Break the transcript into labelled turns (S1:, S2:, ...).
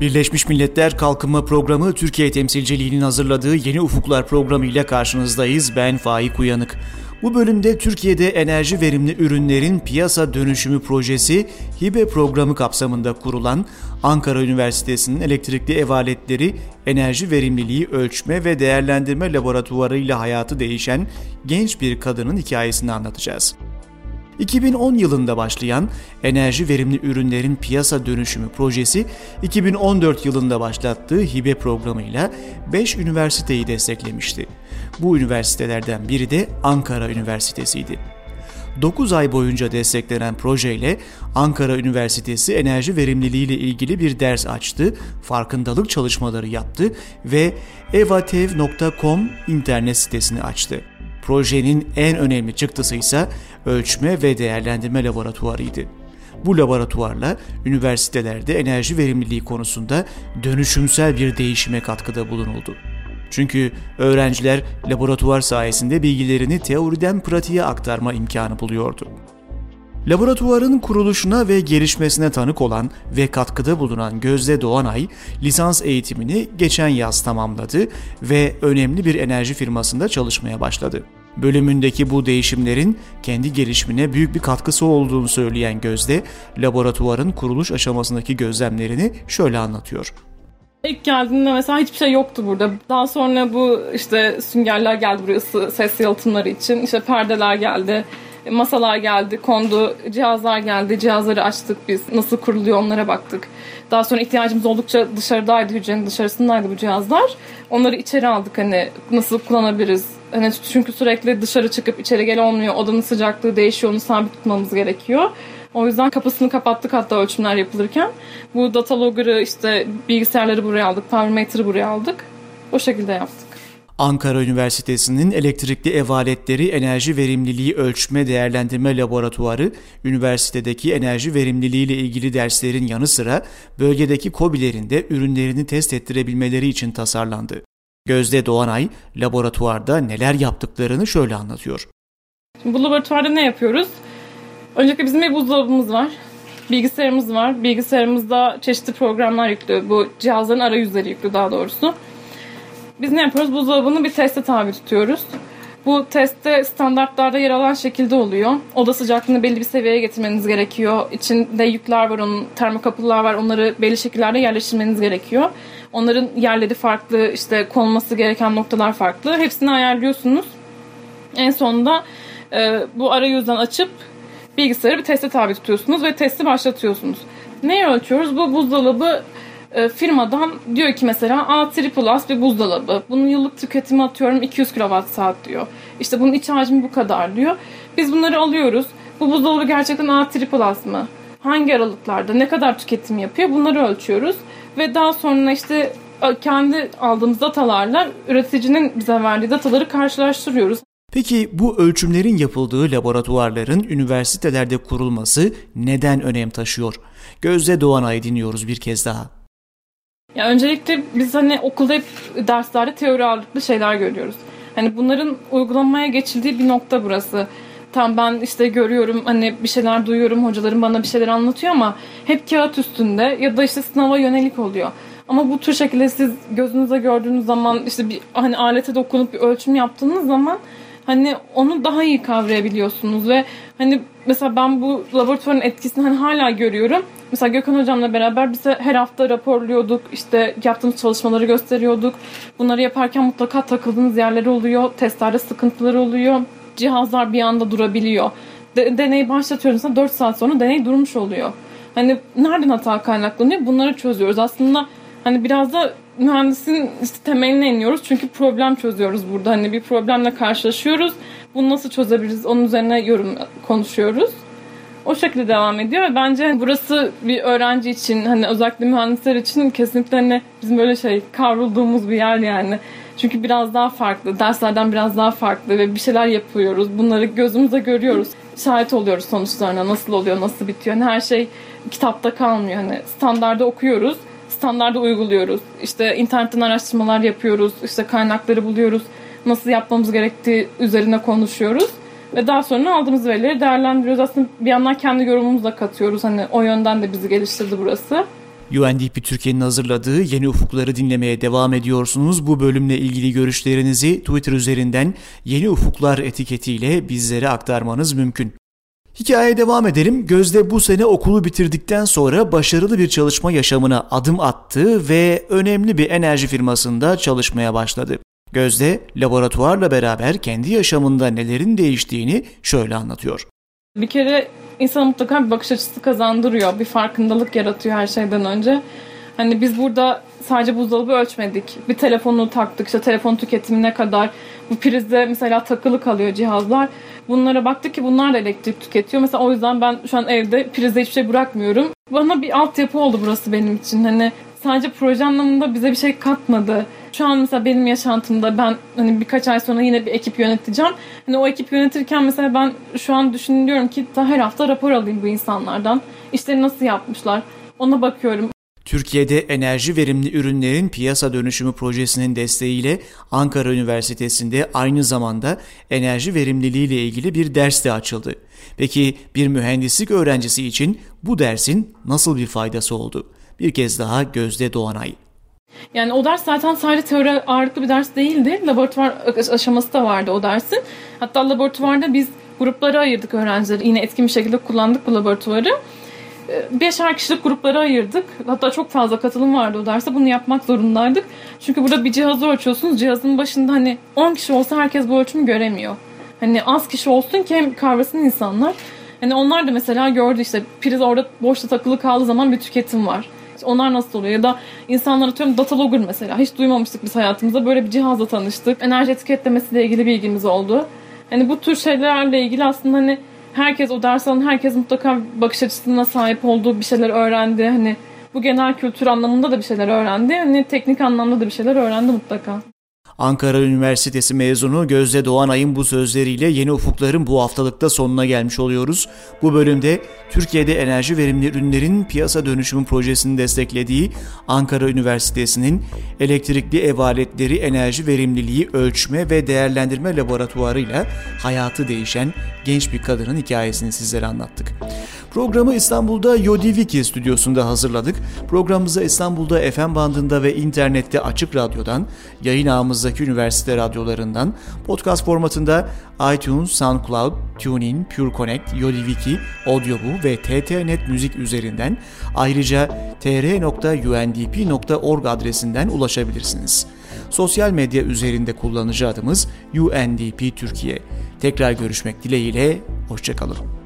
S1: Birleşmiş Milletler Kalkınma Programı Türkiye temsilciliğinin hazırladığı Yeni Ufuklar programı ile karşınızdayız. Ben Faik Uyanık. Bu bölümde Türkiye'de enerji verimli ürünlerin piyasa dönüşümü projesi HİBE programı kapsamında kurulan Ankara Üniversitesi'nin elektrikli ev aletleri enerji verimliliği ölçme ve değerlendirme laboratuvarı hayatı değişen genç bir kadının hikayesini anlatacağız. 2010 yılında başlayan enerji verimli ürünlerin piyasa dönüşümü projesi 2014 yılında başlattığı hibe programıyla 5 üniversiteyi desteklemişti. Bu üniversitelerden biri de Ankara Üniversitesi'ydi. 9 ay boyunca desteklenen projeyle Ankara Üniversitesi enerji verimliliği ile ilgili bir ders açtı, farkındalık çalışmaları yaptı ve evatev.com internet sitesini açtı. Projenin en önemli çıktısı ise ölçme ve değerlendirme laboratuvarıydı. Bu laboratuvarla üniversitelerde enerji verimliliği konusunda dönüşümsel bir değişime katkıda bulunuldu. Çünkü öğrenciler laboratuvar sayesinde bilgilerini teoriden pratiğe aktarma imkanı buluyordu. Laboratuvarın kuruluşuna ve gelişmesine tanık olan ve katkıda bulunan Gözde Doğanay, lisans eğitimini geçen yaz tamamladı ve önemli bir enerji firmasında çalışmaya başladı. Bölümündeki bu değişimlerin kendi gelişimine büyük bir katkısı olduğunu söyleyen Gözde, laboratuvarın kuruluş aşamasındaki gözlemlerini şöyle anlatıyor.
S2: İlk geldiğinde mesela hiçbir şey yoktu burada. Daha sonra bu işte süngerler geldi buraya ısı, ses yalıtımları için. İşte perdeler geldi, masalar geldi, kondu, cihazlar geldi. Cihazları açtık biz. Nasıl kuruluyor onlara baktık. Daha sonra ihtiyacımız oldukça dışarıdaydı, hücrenin dışarısındaydı bu cihazlar. Onları içeri aldık hani nasıl kullanabiliriz. Hani çünkü sürekli dışarı çıkıp içeri gel olmuyor. Odanın sıcaklığı değişiyor, onu sabit tutmamız gerekiyor. O yüzden kapısını kapattık hatta ölçümler yapılırken. Bu data logger'ı işte bilgisayarları buraya aldık, power meter'ı buraya aldık. O şekilde yaptık.
S1: Ankara Üniversitesi'nin elektrikli ev aletleri enerji verimliliği ölçme değerlendirme laboratuvarı, üniversitedeki enerji verimliliği ile ilgili derslerin yanı sıra bölgedeki KOBİ'lerin de ürünlerini test ettirebilmeleri için tasarlandı. Gözde Doğanay, laboratuvarda neler yaptıklarını şöyle anlatıyor.
S2: Bu laboratuvarda ne yapıyoruz? Öncelikle bizim bir buzdolabımız var. Bilgisayarımız var. Bilgisayarımızda çeşitli programlar yüklü. Bu cihazların arayüzleri yüklü daha doğrusu. Biz ne yapıyoruz? Buzdolabını bir teste tabi tutuyoruz. Bu testte standartlarda yer alan şekilde oluyor. Oda sıcaklığını belli bir seviyeye getirmeniz gerekiyor. İçinde yükler var, onun termokapılar var. Onları belli şekillerde yerleştirmeniz gerekiyor. Onların yerleri farklı, işte konulması gereken noktalar farklı. Hepsini ayarlıyorsunuz. En sonunda e, bu arayüzden açıp bilgisayarı bir teste tabi tutuyorsunuz ve testi başlatıyorsunuz. Neyi ölçüyoruz? Bu buzdolabı e, firmadan diyor ki mesela A Plus bir buzdolabı. Bunun yıllık tüketimi atıyorum 200 kWh diyor. İşte bunun iç hacmi bu kadar diyor. Biz bunları alıyoruz. Bu buzdolabı gerçekten A Plus mı? Hangi aralıklarda ne kadar tüketim yapıyor? Bunları ölçüyoruz. Ve daha sonra işte kendi aldığımız datalarla üreticinin bize verdiği dataları karşılaştırıyoruz.
S1: Peki bu ölçümlerin yapıldığı laboratuvarların üniversitelerde kurulması neden önem taşıyor? Gözde Doğanay'ı dinliyoruz bir kez daha.
S2: Ya öncelikle biz hani okulda hep derslerde teori ağırlıklı şeyler görüyoruz. Hani bunların uygulamaya geçildiği bir nokta burası. Tam ben işte görüyorum hani bir şeyler duyuyorum hocalarım bana bir şeyler anlatıyor ama hep kağıt üstünde ya da işte sınava yönelik oluyor. Ama bu tür şekilde siz gözünüze gördüğünüz zaman işte bir hani alete dokunup bir ölçüm yaptığınız zaman hani onu daha iyi kavrayabiliyorsunuz ve hani mesela ben bu laboratuvarın etkisini hani hala görüyorum. Mesela Gökhan hocamla beraber bize her hafta raporluyorduk. işte yaptığımız çalışmaları gösteriyorduk. Bunları yaparken mutlaka takıldığınız yerleri oluyor. Testlerde sıkıntıları oluyor. Cihazlar bir anda durabiliyor. De, deneyi başlatıyoruz. 4 saat sonra deney durmuş oluyor. Hani nereden hata kaynaklanıyor? Bunları çözüyoruz. Aslında hani biraz da mühendisin işte temeline iniyoruz. Çünkü problem çözüyoruz burada. Hani bir problemle karşılaşıyoruz. Bunu nasıl çözebiliriz? Onun üzerine yorum konuşuyoruz. O şekilde devam ediyor ve bence burası bir öğrenci için hani özellikle mühendisler için kesinlikle hani bizim böyle şey kavrulduğumuz bir yer yani. Çünkü biraz daha farklı, derslerden biraz daha farklı ve bir şeyler yapıyoruz. Bunları gözümüzde görüyoruz. Şahit oluyoruz sonuçlarına nasıl oluyor, nasıl bitiyor. Yani her şey kitapta kalmıyor. Hani standarda okuyoruz, standarda uyguluyoruz. İşte internetten araştırmalar yapıyoruz, işte kaynakları buluyoruz. Nasıl yapmamız gerektiği üzerine konuşuyoruz. Ve daha sonra aldığımız verileri değerlendiriyoruz. Aslında bir yandan kendi yorumumuzu da katıyoruz. Hani o yönden de bizi geliştirdi burası.
S1: UNDP Türkiye'nin hazırladığı Yeni Ufukları dinlemeye devam ediyorsunuz. Bu bölümle ilgili görüşlerinizi Twitter üzerinden Yeni Ufuklar etiketiyle bizlere aktarmanız mümkün. Hikayeye devam edelim. Gözde bu sene okulu bitirdikten sonra başarılı bir çalışma yaşamına adım attı ve önemli bir enerji firmasında çalışmaya başladı. Gözde laboratuvarla beraber kendi yaşamında nelerin değiştiğini şöyle anlatıyor.
S2: Bir kere insana mutlaka bir bakış açısı kazandırıyor. Bir farkındalık yaratıyor her şeyden önce. Hani biz burada sadece buzdolabı ölçmedik. Bir telefonu taktık. İşte telefon tüketimi ne kadar. Bu prizde mesela takılı kalıyor cihazlar. Bunlara baktık ki bunlar da elektrik tüketiyor. Mesela o yüzden ben şu an evde prizde hiçbir şey bırakmıyorum. Bana bir altyapı oldu burası benim için. Hani sadece proje anlamında bize bir şey katmadı. Şu an mesela benim yaşantımda ben hani birkaç ay sonra yine bir ekip yöneteceğim. Hani o ekip yönetirken mesela ben şu an düşünüyorum ki her hafta rapor alayım bu insanlardan. İşleri nasıl yapmışlar ona bakıyorum.
S1: Türkiye'de enerji verimli ürünlerin piyasa dönüşümü projesinin desteğiyle Ankara Üniversitesi'nde aynı zamanda enerji verimliliği ile ilgili bir ders de açıldı. Peki bir mühendislik öğrencisi için bu dersin nasıl bir faydası oldu? Bir kez daha Gözde Doğanay.
S2: Yani o ders zaten sadece teori ağırlıklı bir ders değildi. Laboratuvar aşaması da vardı o dersin. Hatta laboratuvarda biz gruplara ayırdık öğrencileri. Yine etkin bir şekilde kullandık bu laboratuvarı. Ee, beşer kişilik gruplara ayırdık. Hatta çok fazla katılım vardı o derste. Bunu yapmak zorundaydık. Çünkü burada bir cihazı ölçüyorsunuz. Cihazın başında hani 10 kişi olsa herkes bu ölçümü göremiyor. Hani az kişi olsun ki hem kavrasın insanlar. Hani onlar da mesela gördü işte priz orada boşta takılı kaldığı zaman bir tüketim var. Onlar nasıl oluyor? Ya da insanlar atıyorum datalogger mesela. Hiç duymamıştık biz hayatımızda. Böyle bir cihazla tanıştık. Enerji etiketlemesiyle ilgili bilgimiz oldu. Hani bu tür şeylerle ilgili aslında hani herkes o ders alan herkes mutlaka bakış açısına sahip olduğu bir şeyler öğrendi. Hani bu genel kültür anlamında da bir şeyler öğrendi. Hani teknik anlamda da bir şeyler öğrendi mutlaka.
S1: Ankara Üniversitesi mezunu Gözde Doğanay'ın bu sözleriyle Yeni Ufukların bu haftalıkta sonuna gelmiş oluyoruz. Bu bölümde Türkiye'de enerji verimli ürünlerin piyasa dönüşümü projesini desteklediği Ankara Üniversitesi'nin elektrikli ev aletleri enerji verimliliği ölçme ve değerlendirme laboratuvarıyla hayatı değişen genç bir kadının hikayesini sizlere anlattık. Programı İstanbul'da Yodiviki stüdyosunda hazırladık. Programımıza İstanbul'da FM bandında ve internette açık radyodan, yayın ağımızdaki üniversite radyolarından, podcast formatında iTunes, SoundCloud, TuneIn, Pure Connect, Yodiviki, Audioboo ve TTNet Müzik üzerinden ayrıca tr.undp.org adresinden ulaşabilirsiniz. Sosyal medya üzerinde kullanıcı adımız UNDP Türkiye. Tekrar görüşmek dileğiyle, hoşçakalın.